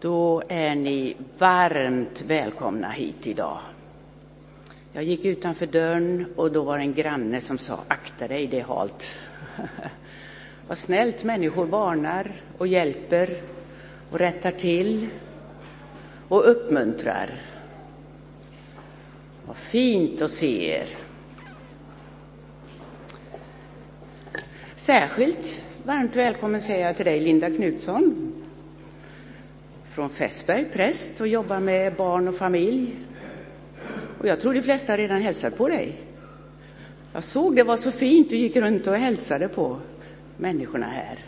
Då är ni varmt välkomna hit idag. Jag gick utanför dörren och då var det en granne som sa akta dig, det är halt. Vad snällt människor varnar och hjälper och rättar till och uppmuntrar. Vad fint att se er. Särskilt varmt välkommen säger jag till dig, Linda Knutsson från Fässberg, präst och jobbar med barn och familj. Och jag tror de flesta redan hälsat på dig. Jag såg det var så fint, du gick runt och hälsade på människorna här.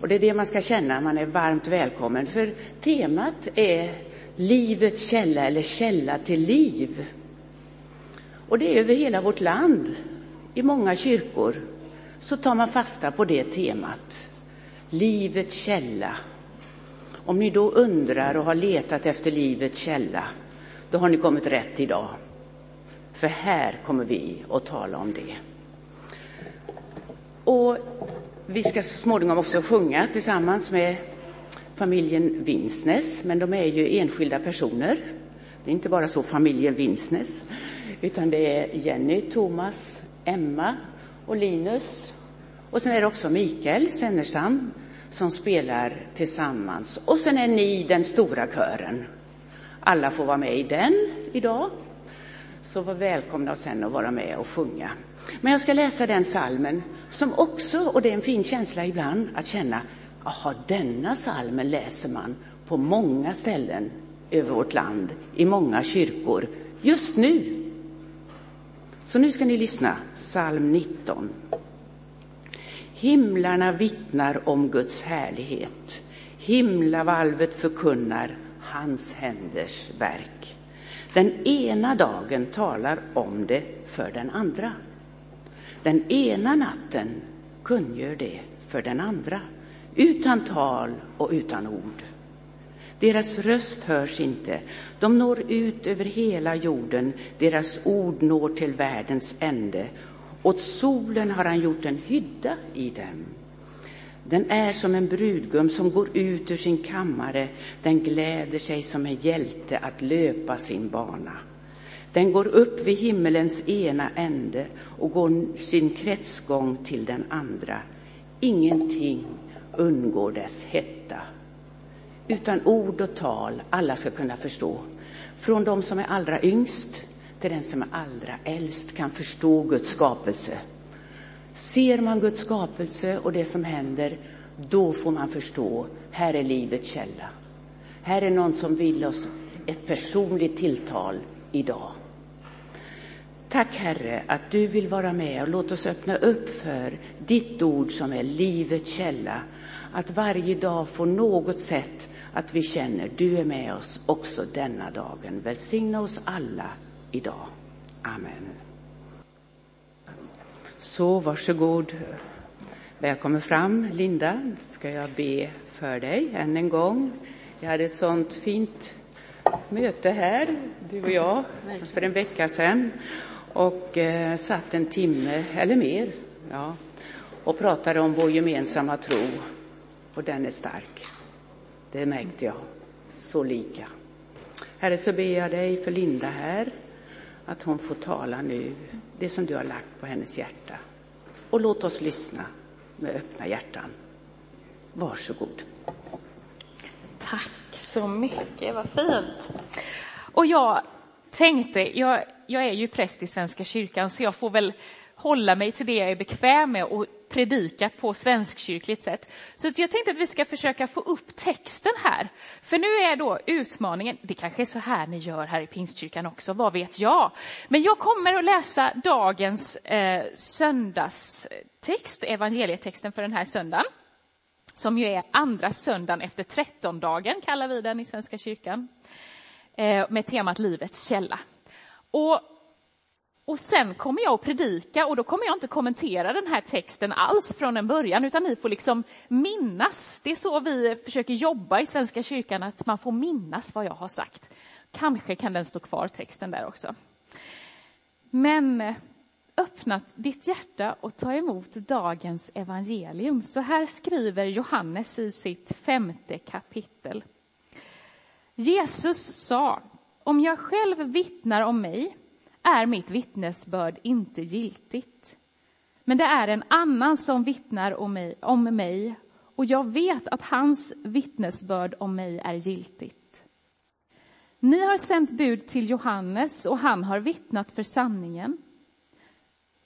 Och det är det man ska känna, man är varmt välkommen. För temat är livets källa eller källa till liv. Och det är över hela vårt land, i många kyrkor, så tar man fasta på det temat. Livets källa. Om ni då undrar och har letat efter livets källa, då har ni kommit rätt idag. För här kommer vi att tala om det. Och vi ska så småningom också sjunga tillsammans med familjen Vinsnes, men de är ju enskilda personer. Det är inte bara så familjen Vinsnes, utan det är Jenny, Thomas, Emma och Linus. Och sen är det också Mikael Sennerstam som spelar tillsammans. Och sen är ni den stora kören. Alla får vara med i den idag. Så var välkomna sen att vara med och sjunga. Men jag ska läsa den salmen som också, och det är en fin känsla ibland att känna, jaha, denna salmen läser man på många ställen över vårt land, i många kyrkor, just nu. Så nu ska ni lyssna, psalm 19. Himlarna vittnar om Guds härlighet. Himlavalvet förkunnar hans händers verk. Den ena dagen talar om det för den andra. Den ena natten kungör det för den andra, utan tal och utan ord. Deras röst hörs inte, de når ut över hela jorden, deras ord når till världens ände åt solen har han gjort en hydda i dem. Den är som en brudgum som går ut ur sin kammare. Den gläder sig som en hjälte att löpa sin bana. Den går upp vid himmelens ena ände och går sin kretsgång till den andra. Ingenting undgår dess hetta. Utan ord och tal alla ska kunna förstå. Från de som är allra yngst inte den som är allra äldst kan förstå Guds skapelse. Ser man Guds skapelse och det som händer, då får man förstå, här är livets källa. Här är någon som vill oss ett personligt tilltal idag. Tack Herre att du vill vara med och låt oss öppna upp för ditt ord som är livets källa. Att varje dag få något sätt att vi känner du är med oss också denna dagen. Välsigna oss alla idag. Amen. Så varsågod. Välkommen fram, Linda. Ska jag be för dig än en gång. Vi hade ett sånt fint möte här, du och jag, för en vecka sedan och eh, satt en timme eller mer ja, och pratade om vår gemensamma tro. Och den är stark. Det märkte jag. Så lika. Herre, så ber jag dig för Linda här att hon får tala nu, det som du har lagt på hennes hjärta. Och låt oss lyssna med öppna hjärtan. Varsågod. Tack så mycket, vad fint. Och jag tänkte, jag, jag är ju präst i Svenska kyrkan så jag får väl hålla mig till det jag är bekväm med och predika på svenskkyrkligt sätt. Så jag tänkte att vi ska försöka få upp texten här. För nu är då utmaningen, det kanske är så här ni gör här i Pingstkyrkan också, vad vet jag? Men jag kommer att läsa dagens eh, söndagstext, evangelietexten för den här söndagen. Som ju är andra söndagen efter trettondagen, kallar vi den i Svenska kyrkan. Eh, med temat Livets källa. Och och sen kommer jag att predika och då kommer jag inte kommentera den här texten alls från en början utan ni får liksom minnas. Det är så vi försöker jobba i Svenska kyrkan, att man får minnas vad jag har sagt. Kanske kan den stå kvar, texten där också. Men eh, öppna ditt hjärta och ta emot dagens evangelium. Så här skriver Johannes i sitt femte kapitel. Jesus sa, om jag själv vittnar om mig är mitt vittnesbörd inte giltigt. Men det är en annan som vittnar om mig, om mig och jag vet att hans vittnesbörd om mig är giltigt. Ni har sänt bud till Johannes och han har vittnat för sanningen.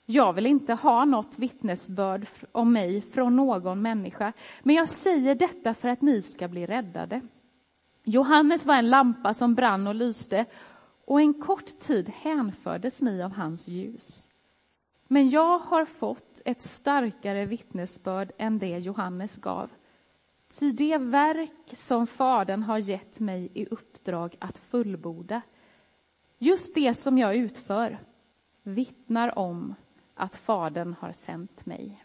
Jag vill inte ha något vittnesbörd om mig från någon människa, men jag säger detta för att ni ska bli räddade. Johannes var en lampa som brann och lyste och en kort tid hänfördes ni av hans ljus. Men jag har fått ett starkare vittnesbörd än det Johannes gav. Ty det verk som Fadern har gett mig i uppdrag att fullborda, just det som jag utför, vittnar om att Fadern har sänt mig.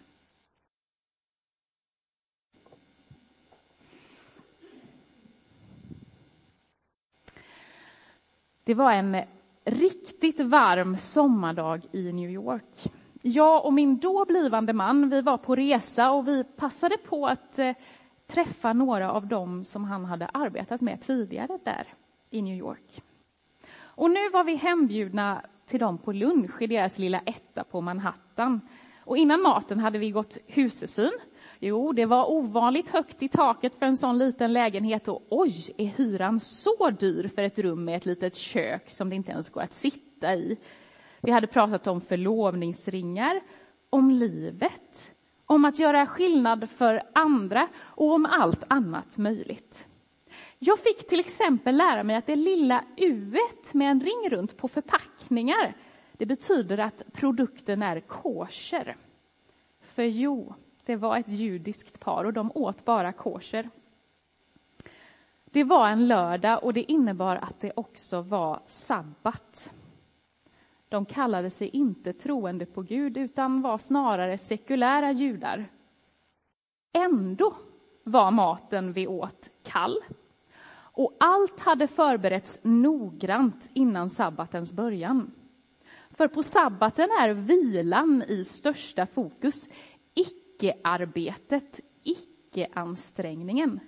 Det var en riktigt varm sommardag i New York. Jag och min då blivande man, vi var på resa och vi passade på att eh, träffa några av dem som han hade arbetat med tidigare där i New York. Och nu var vi hembjudna till dem på lunch i deras lilla etta på Manhattan. Och innan maten hade vi gått husesyn. Jo, det var ovanligt högt i taket för en sån liten lägenhet och oj, är hyran så dyr för ett rum med ett litet kök som det inte ens går att sitta i. Vi hade pratat om förlovningsringar, om livet, om att göra skillnad för andra och om allt annat möjligt. Jag fick till exempel lära mig att det lilla u med en ring runt på förpackningar, det betyder att produkten är kosher. För jo, det var ett judiskt par och de åt bara kosher. Det var en lördag och det innebar att det också var sabbat. De kallade sig inte troende på Gud utan var snarare sekulära judar. Ändå var maten vi åt kall och allt hade förberetts noggrant innan sabbatens början. För på sabbaten är vilan i största fokus, icke-arbetet, icke-ansträngningen.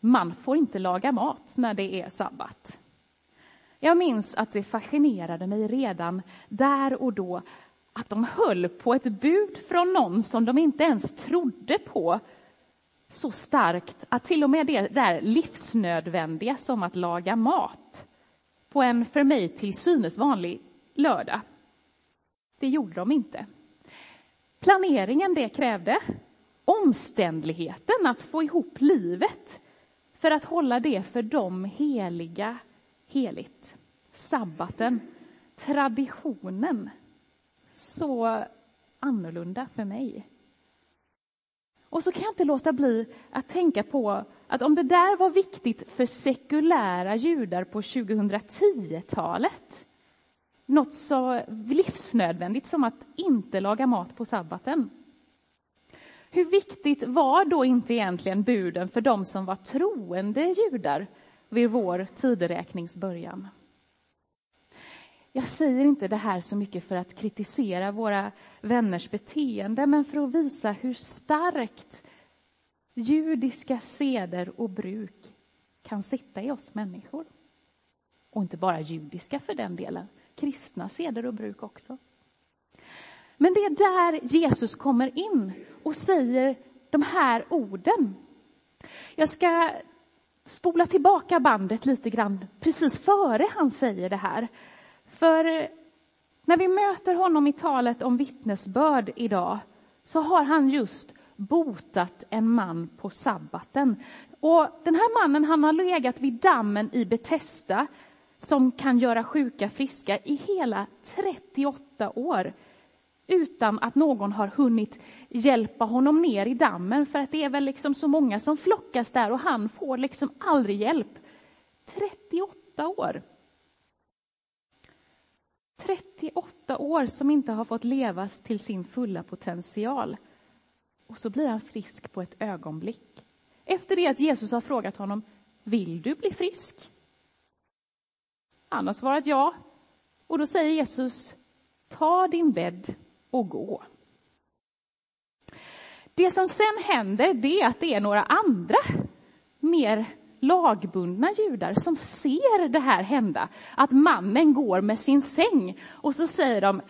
Man får inte laga mat när det är sabbat. Jag minns att det fascinerade mig redan där och då att de höll på ett bud från någon som de inte ens trodde på så starkt att till och med det där livsnödvändiga som att laga mat på en för mig till synes vanlig lördag, det gjorde de inte. Planeringen det krävde, omständligheten att få ihop livet för att hålla det för dem heliga heligt. Sabbaten, traditionen, så annorlunda för mig. Och så kan jag inte låta bli att tänka på att om det där var viktigt för sekulära judar på 2010-talet, något så livsnödvändigt som att inte laga mat på sabbaten. Hur viktigt var då inte egentligen buden för de som var troende judar vid vår tideräknings början? Jag säger inte det här så mycket för att kritisera våra vänners beteende, men för att visa hur starkt judiska seder och bruk kan sitta i oss människor. Och inte bara judiska för den delen, kristna seder och bruk också. Men det är där Jesus kommer in och säger de här orden. Jag ska spola tillbaka bandet lite grann precis före han säger det här. För eh, när vi möter honom i talet om vittnesbörd idag så har han just botat en man på sabbaten. Och den här mannen han har legat vid dammen i Betesda som kan göra sjuka friska i hela 38 år utan att någon har hunnit hjälpa honom ner i dammen för att det är väl liksom så många som flockas där och han får liksom aldrig hjälp. 38 år. 38 år som inte har fått levas till sin fulla potential. Och så blir han frisk på ett ögonblick. Efter det att Jesus har frågat honom, vill du bli frisk? Han har svarat ja. Och då säger Jesus, ta din bädd och gå. Det som sen händer det är att det är några andra mer lagbundna judar som ser det här hända, att mannen går med sin säng och så säger de,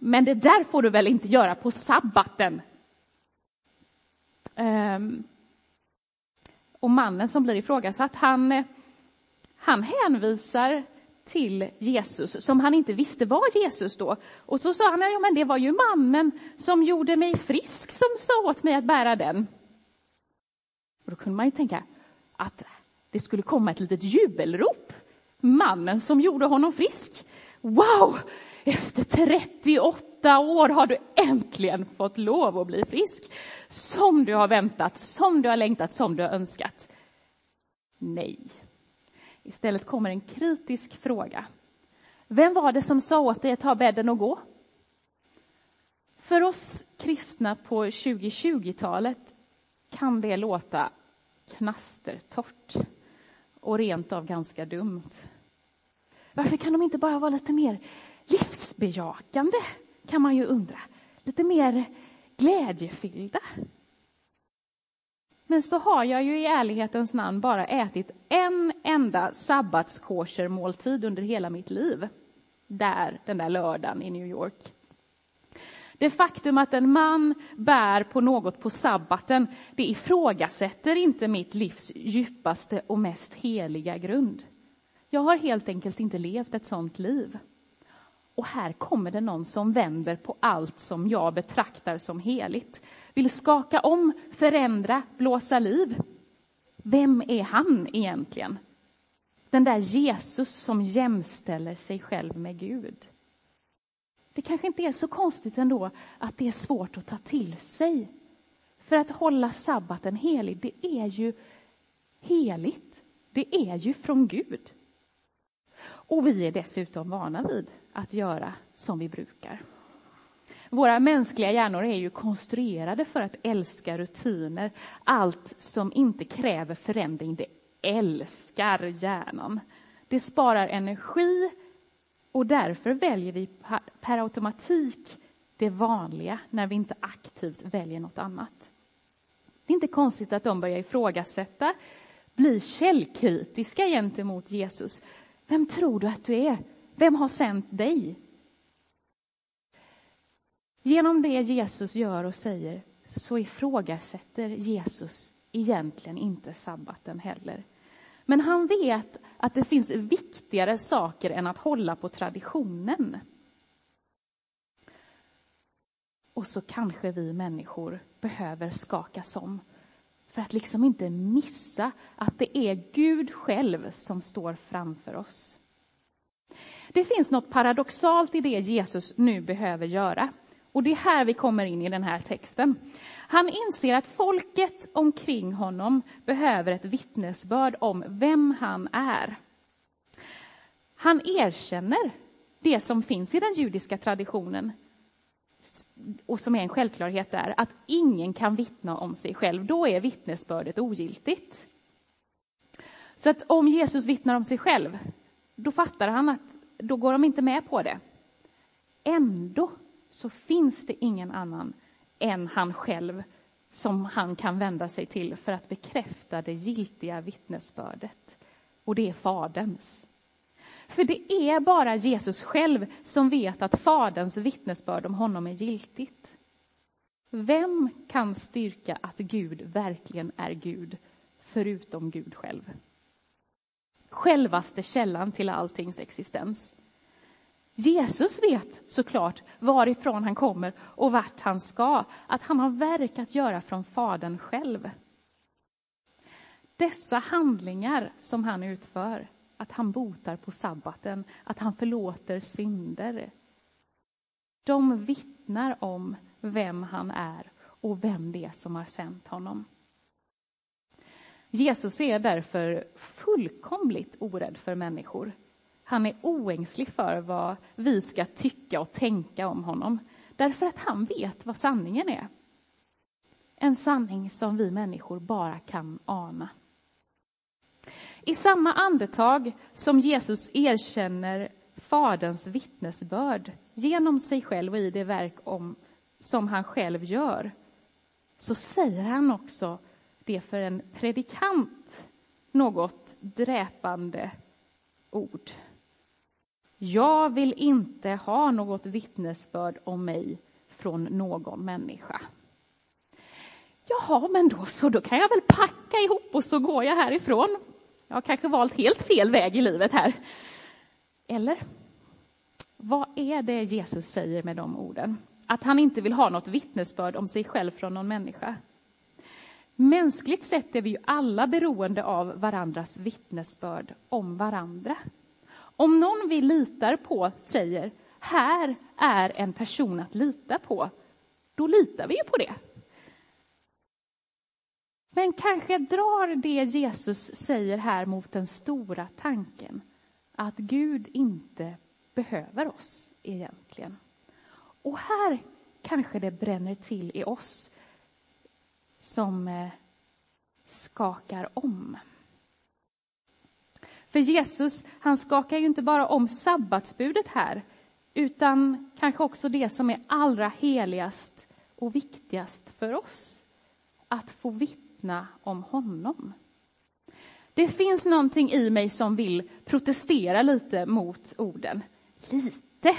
men det där får du väl inte göra på sabbaten? Um, och mannen som blir ifrågasatt, han, eh, han hänvisar till Jesus som han inte visste var Jesus då. Och så sa han, ja men det var ju mannen som gjorde mig frisk som sa åt mig att bära den. Och då kunde man ju tänka att det skulle komma ett litet jubelrop. Mannen som gjorde honom frisk. Wow! Efter 38 år har du äntligen fått lov att bli frisk. Som du har väntat, som du har längtat, som du har önskat. Nej. Istället kommer en kritisk fråga. Vem var det som sa åt dig att ta bädden och gå? För oss kristna på 2020-talet kan det låta knastertorrt och rent av ganska dumt. Varför kan de inte bara vara lite mer livsbejakande, kan man ju undra. Lite mer glädjefyllda. Men så har jag ju i ärlighetens namn bara ätit en enda sabbatskosher-måltid under hela mitt liv. Där, den där lördagen i New York. Det faktum att en man bär på något på sabbaten, det ifrågasätter inte mitt livs djupaste och mest heliga grund. Jag har helt enkelt inte levt ett sånt liv. Och här kommer det någon som vänder på allt som jag betraktar som heligt. Vill skaka om, förändra, blåsa liv. Vem är han egentligen? Den där Jesus som jämställer sig själv med Gud. Det kanske inte är så konstigt ändå att det är svårt att ta till sig. För att hålla sabbaten helig, det är ju heligt. Det är ju från Gud. Och vi är dessutom vana vid att göra som vi brukar. Våra mänskliga hjärnor är ju konstruerade för att älska rutiner. Allt som inte kräver förändring, det älskar hjärnan. Det sparar energi och därför väljer vi per automatik det vanliga när vi inte aktivt väljer något annat. Det är inte konstigt att de börjar ifrågasätta, bli källkritiska gentemot Jesus. Vem tror du att du är? Vem har sänt dig? Genom det Jesus gör och säger så ifrågasätter Jesus egentligen inte sabbaten heller. Men han vet att det finns viktigare saker än att hålla på traditionen. Och så kanske vi människor behöver skakas om för att liksom inte missa att det är Gud själv som står framför oss. Det finns något paradoxalt i det Jesus nu behöver göra. Och det är här vi kommer in i den här texten. Han inser att folket omkring honom behöver ett vittnesbörd om vem han är. Han erkänner det som finns i den judiska traditionen och som är en självklarhet där, att ingen kan vittna om sig själv. Då är vittnesbördet ogiltigt. Så att om Jesus vittnar om sig själv, då fattar han att då går de inte med på det. Ändå så finns det ingen annan än han själv som han kan vända sig till för att bekräfta det giltiga vittnesbördet. Och det är Faderns. För det är bara Jesus själv som vet att Faderns vittnesbörd om honom är giltigt. Vem kan styrka att Gud verkligen är Gud, förutom Gud själv? Självaste källan till alltings existens. Jesus vet såklart varifrån han kommer och vart han ska, att han har verk att göra från Fadern själv. Dessa handlingar som han utför, att han botar på sabbaten, att han förlåter synder, de vittnar om vem han är och vem det är som har sänt honom. Jesus är därför fullkomligt orädd för människor. Han är oängslig för vad vi ska tycka och tänka om honom, därför att han vet vad sanningen är. En sanning som vi människor bara kan ana. I samma andetag som Jesus erkänner Faderns vittnesbörd genom sig själv och i det verk om, som han själv gör, så säger han också det för en predikant något dräpande ord. Jag vill inte ha något vittnesbörd om mig från någon människa. Jaha, men då så, då kan jag väl packa ihop och så går jag härifrån. Jag har kanske valt helt fel väg i livet här. Eller? Vad är det Jesus säger med de orden? Att han inte vill ha något vittnesbörd om sig själv från någon människa. Mänskligt sett är vi ju alla beroende av varandras vittnesbörd om varandra. Om någon vi litar på säger här är en person att lita på, då litar vi ju på det. Men kanske drar det Jesus säger här mot den stora tanken att Gud inte behöver oss egentligen. Och här kanske det bränner till i oss som eh, skakar om. För Jesus, han skakar ju inte bara om sabbatsbudet här, utan kanske också det som är allra heligast och viktigast för oss. Att få vittna om honom. Det finns någonting i mig som vill protestera lite mot orden. Lite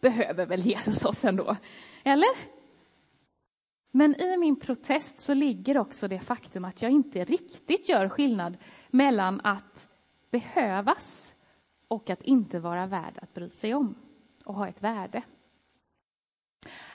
behöver väl Jesus oss ändå? Eller? Men i min protest så ligger också det faktum att jag inte riktigt gör skillnad mellan att behövas och att inte vara värd att bry sig om och ha ett värde.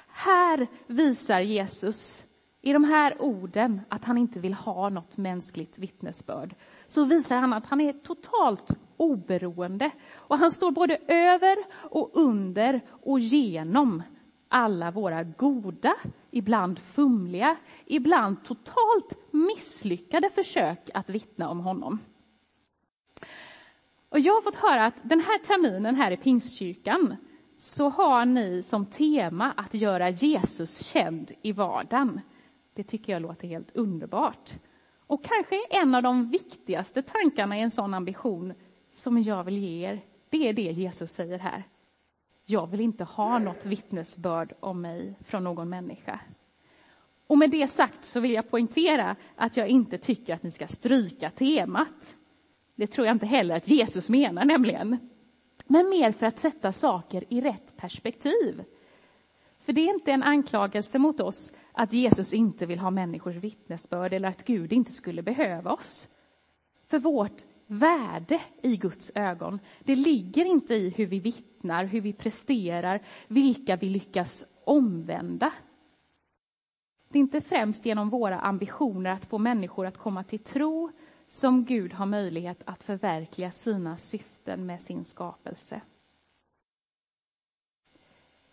Här visar Jesus i de här orden att han inte vill ha något mänskligt vittnesbörd. Så visar han att han är totalt oberoende och han står både över och under och genom alla våra goda, ibland fumliga, ibland totalt misslyckade försök att vittna om honom. Och jag har fått höra att den här terminen här i Pingstkyrkan så har ni som tema att göra Jesus känd i vardagen. Det tycker jag låter helt underbart. Och kanske en av de viktigaste tankarna i en sån ambition som jag vill ge er, det är det Jesus säger här. Jag vill inte ha något vittnesbörd om mig från någon människa. Och med det sagt så vill jag poängtera att jag inte tycker att ni ska stryka temat. Det tror jag inte heller att Jesus menar nämligen. Men mer för att sätta saker i rätt perspektiv. För det är inte en anklagelse mot oss att Jesus inte vill ha människors vittnesbörd eller att Gud inte skulle behöva oss. För vårt värde i Guds ögon, det ligger inte i hur vi vittnar, hur vi presterar, vilka vi lyckas omvända. Det är inte främst genom våra ambitioner att få människor att komma till tro som Gud har möjlighet att förverkliga sina syften med sin skapelse.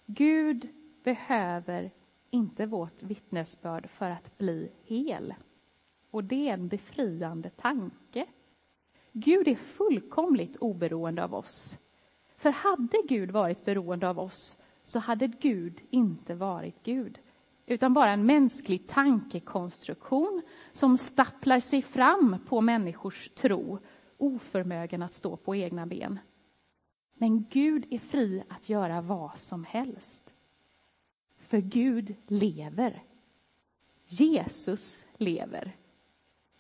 Gud behöver inte vårt vittnesbörd för att bli hel. Och det är en befriande tanke. Gud är fullkomligt oberoende av oss. För hade Gud varit beroende av oss så hade Gud inte varit Gud utan bara en mänsklig tankekonstruktion som stapplar sig fram på människors tro, oförmögen att stå på egna ben. Men Gud är fri att göra vad som helst. För Gud lever. Jesus lever.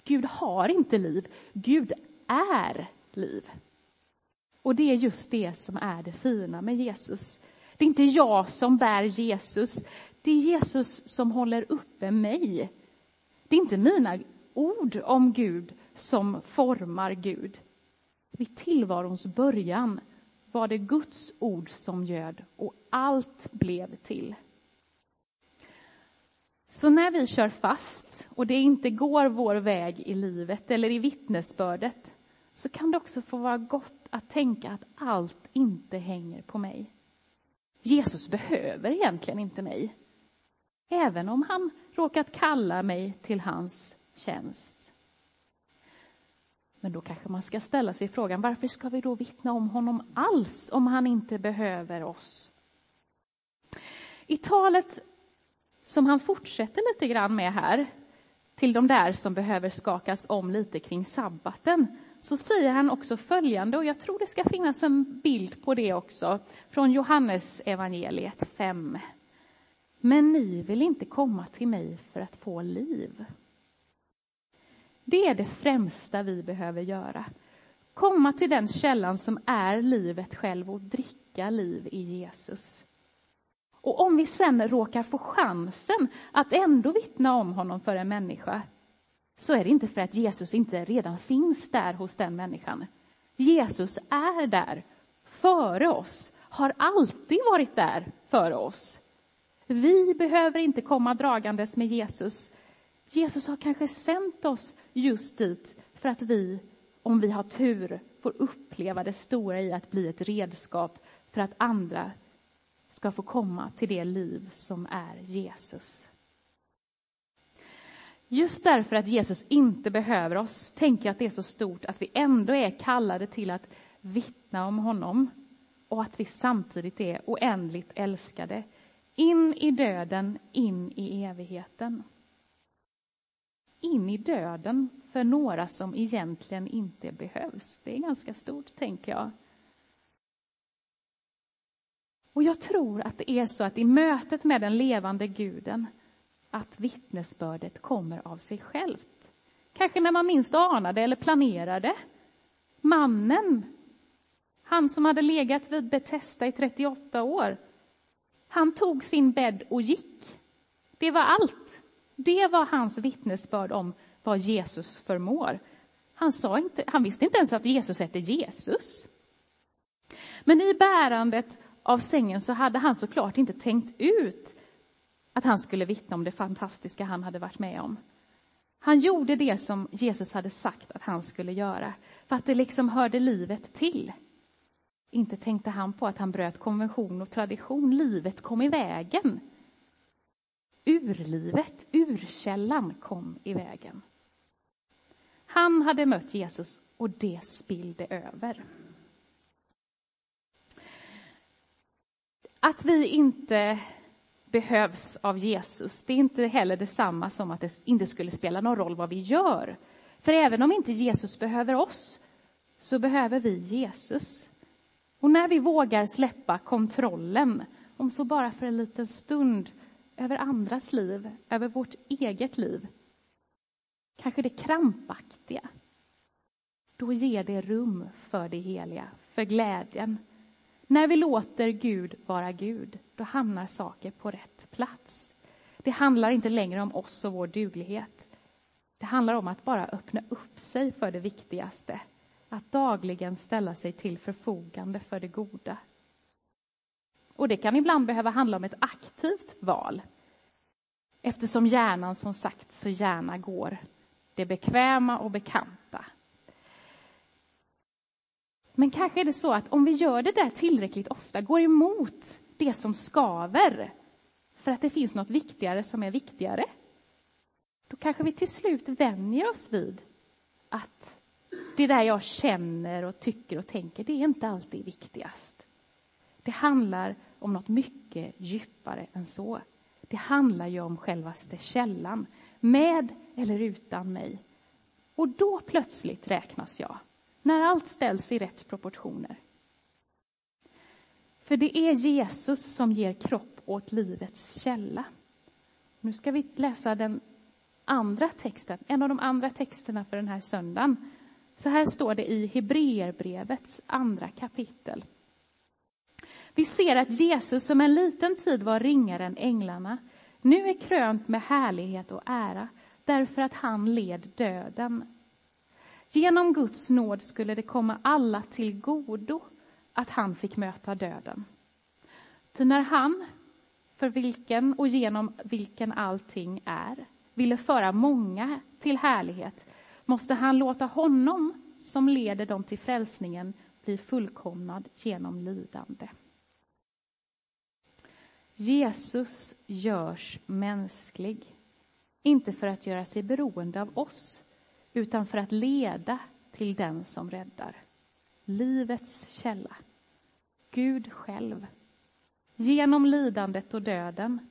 Gud har inte liv, Gud är liv. Och det är just det som är det fina med Jesus. Det är inte jag som bär Jesus, det är Jesus som håller uppe mig. Det är inte mina ord om Gud som formar Gud. Vid tillvarons början var det Guds ord som göd och allt blev till. Så när vi kör fast och det inte går vår väg i livet eller i vittnesbördet så kan det också få vara gott att tänka att allt inte hänger på mig. Jesus behöver egentligen inte mig. Även om han råkat kalla mig till hans tjänst. Men då kanske man ska ställa sig frågan, varför ska vi då vittna om honom alls om han inte behöver oss? I talet som han fortsätter lite grann med här, till de där som behöver skakas om lite kring sabbaten, så säger han också följande, och jag tror det ska finnas en bild på det också, från Johannes evangeliet 5. Men ni vill inte komma till mig för att få liv. Det är det främsta vi behöver göra. Komma till den källan som är livet själv och dricka liv i Jesus. Och om vi sen råkar få chansen att ändå vittna om honom för en människa, så är det inte för att Jesus inte redan finns där hos den människan. Jesus är där före oss, har alltid varit där före oss. Vi behöver inte komma dragandes med Jesus. Jesus har kanske sänt oss just dit för att vi, om vi har tur, får uppleva det stora i att bli ett redskap för att andra ska få komma till det liv som är Jesus. Just därför att Jesus inte behöver oss tänker jag att det är så stort att vi ändå är kallade till att vittna om honom och att vi samtidigt är oändligt älskade. In i döden, in i evigheten. In i döden för några som egentligen inte behövs. Det är ganska stort, tänker jag. Och jag tror att det är så att i mötet med den levande guden att vittnesbördet kommer av sig självt. Kanske när man minst anade eller planerade. Mannen, han som hade legat vid Betesda i 38 år, han tog sin bädd och gick. Det var allt. Det var hans vittnesbörd om vad Jesus förmår. Han, sa inte, han visste inte ens att Jesus hette Jesus. Men i bärandet av sängen så hade han såklart inte tänkt ut att han skulle vittna om det fantastiska han hade varit med om. Han gjorde det som Jesus hade sagt att han skulle göra, för att det liksom hörde livet till. Inte tänkte han på att han bröt konvention och tradition. Livet kom i vägen. Urlivet, urkällan kom i vägen. Han hade mött Jesus och det spillde över. Att vi inte behövs av Jesus, det är inte heller detsamma som att det inte skulle spela någon roll vad vi gör. För även om inte Jesus behöver oss, så behöver vi Jesus. Och när vi vågar släppa kontrollen, om så bara för en liten stund, över andras liv, över vårt eget liv, kanske det krampaktiga, då ger det rum för det heliga, för glädjen. När vi låter Gud vara Gud, då hamnar saker på rätt plats. Det handlar inte längre om oss och vår duglighet. Det handlar om att bara öppna upp sig för det viktigaste, att dagligen ställa sig till förfogande för det goda. Och det kan ibland behöva handla om ett aktivt val. Eftersom hjärnan som sagt så gärna går det bekväma och bekanta. Men kanske är det så att om vi gör det där tillräckligt ofta, går emot det som skaver, för att det finns något viktigare som är viktigare, då kanske vi till slut vänjer oss vid att det där jag känner och tycker och tänker, det är inte alltid viktigast. Det handlar om något mycket djupare än så. Det handlar ju om självaste källan, med eller utan mig. Och då plötsligt räknas jag, när allt ställs i rätt proportioner. För det är Jesus som ger kropp åt livets källa. Nu ska vi läsa den andra texten, en av de andra texterna för den här söndagen. Så här står det i Hebreerbrevets andra kapitel. Vi ser att Jesus som en liten tid var ringare än änglarna nu är krönt med härlighet och ära därför att han led döden. Genom Guds nåd skulle det komma alla till godo att han fick möta döden. Ty när han, för vilken och genom vilken allting är, ville föra många till härlighet måste han låta honom som leder dem till frälsningen bli fullkomnad genom lidande. Jesus görs mänsklig, inte för att göra sig beroende av oss, utan för att leda till den som räddar. Livets källa, Gud själv. Genom lidandet och döden,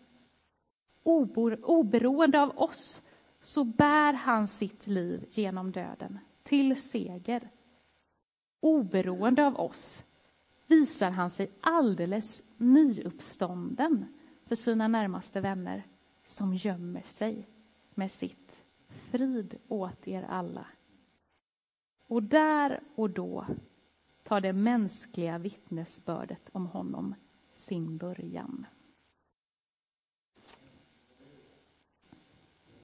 oberoende av oss, så bär han sitt liv genom döden till seger. Oberoende av oss visar han sig alldeles nyuppstånden för sina närmaste vänner som gömmer sig med sitt frid åt er alla. Och där och då tar det mänskliga vittnesbördet om honom sin början.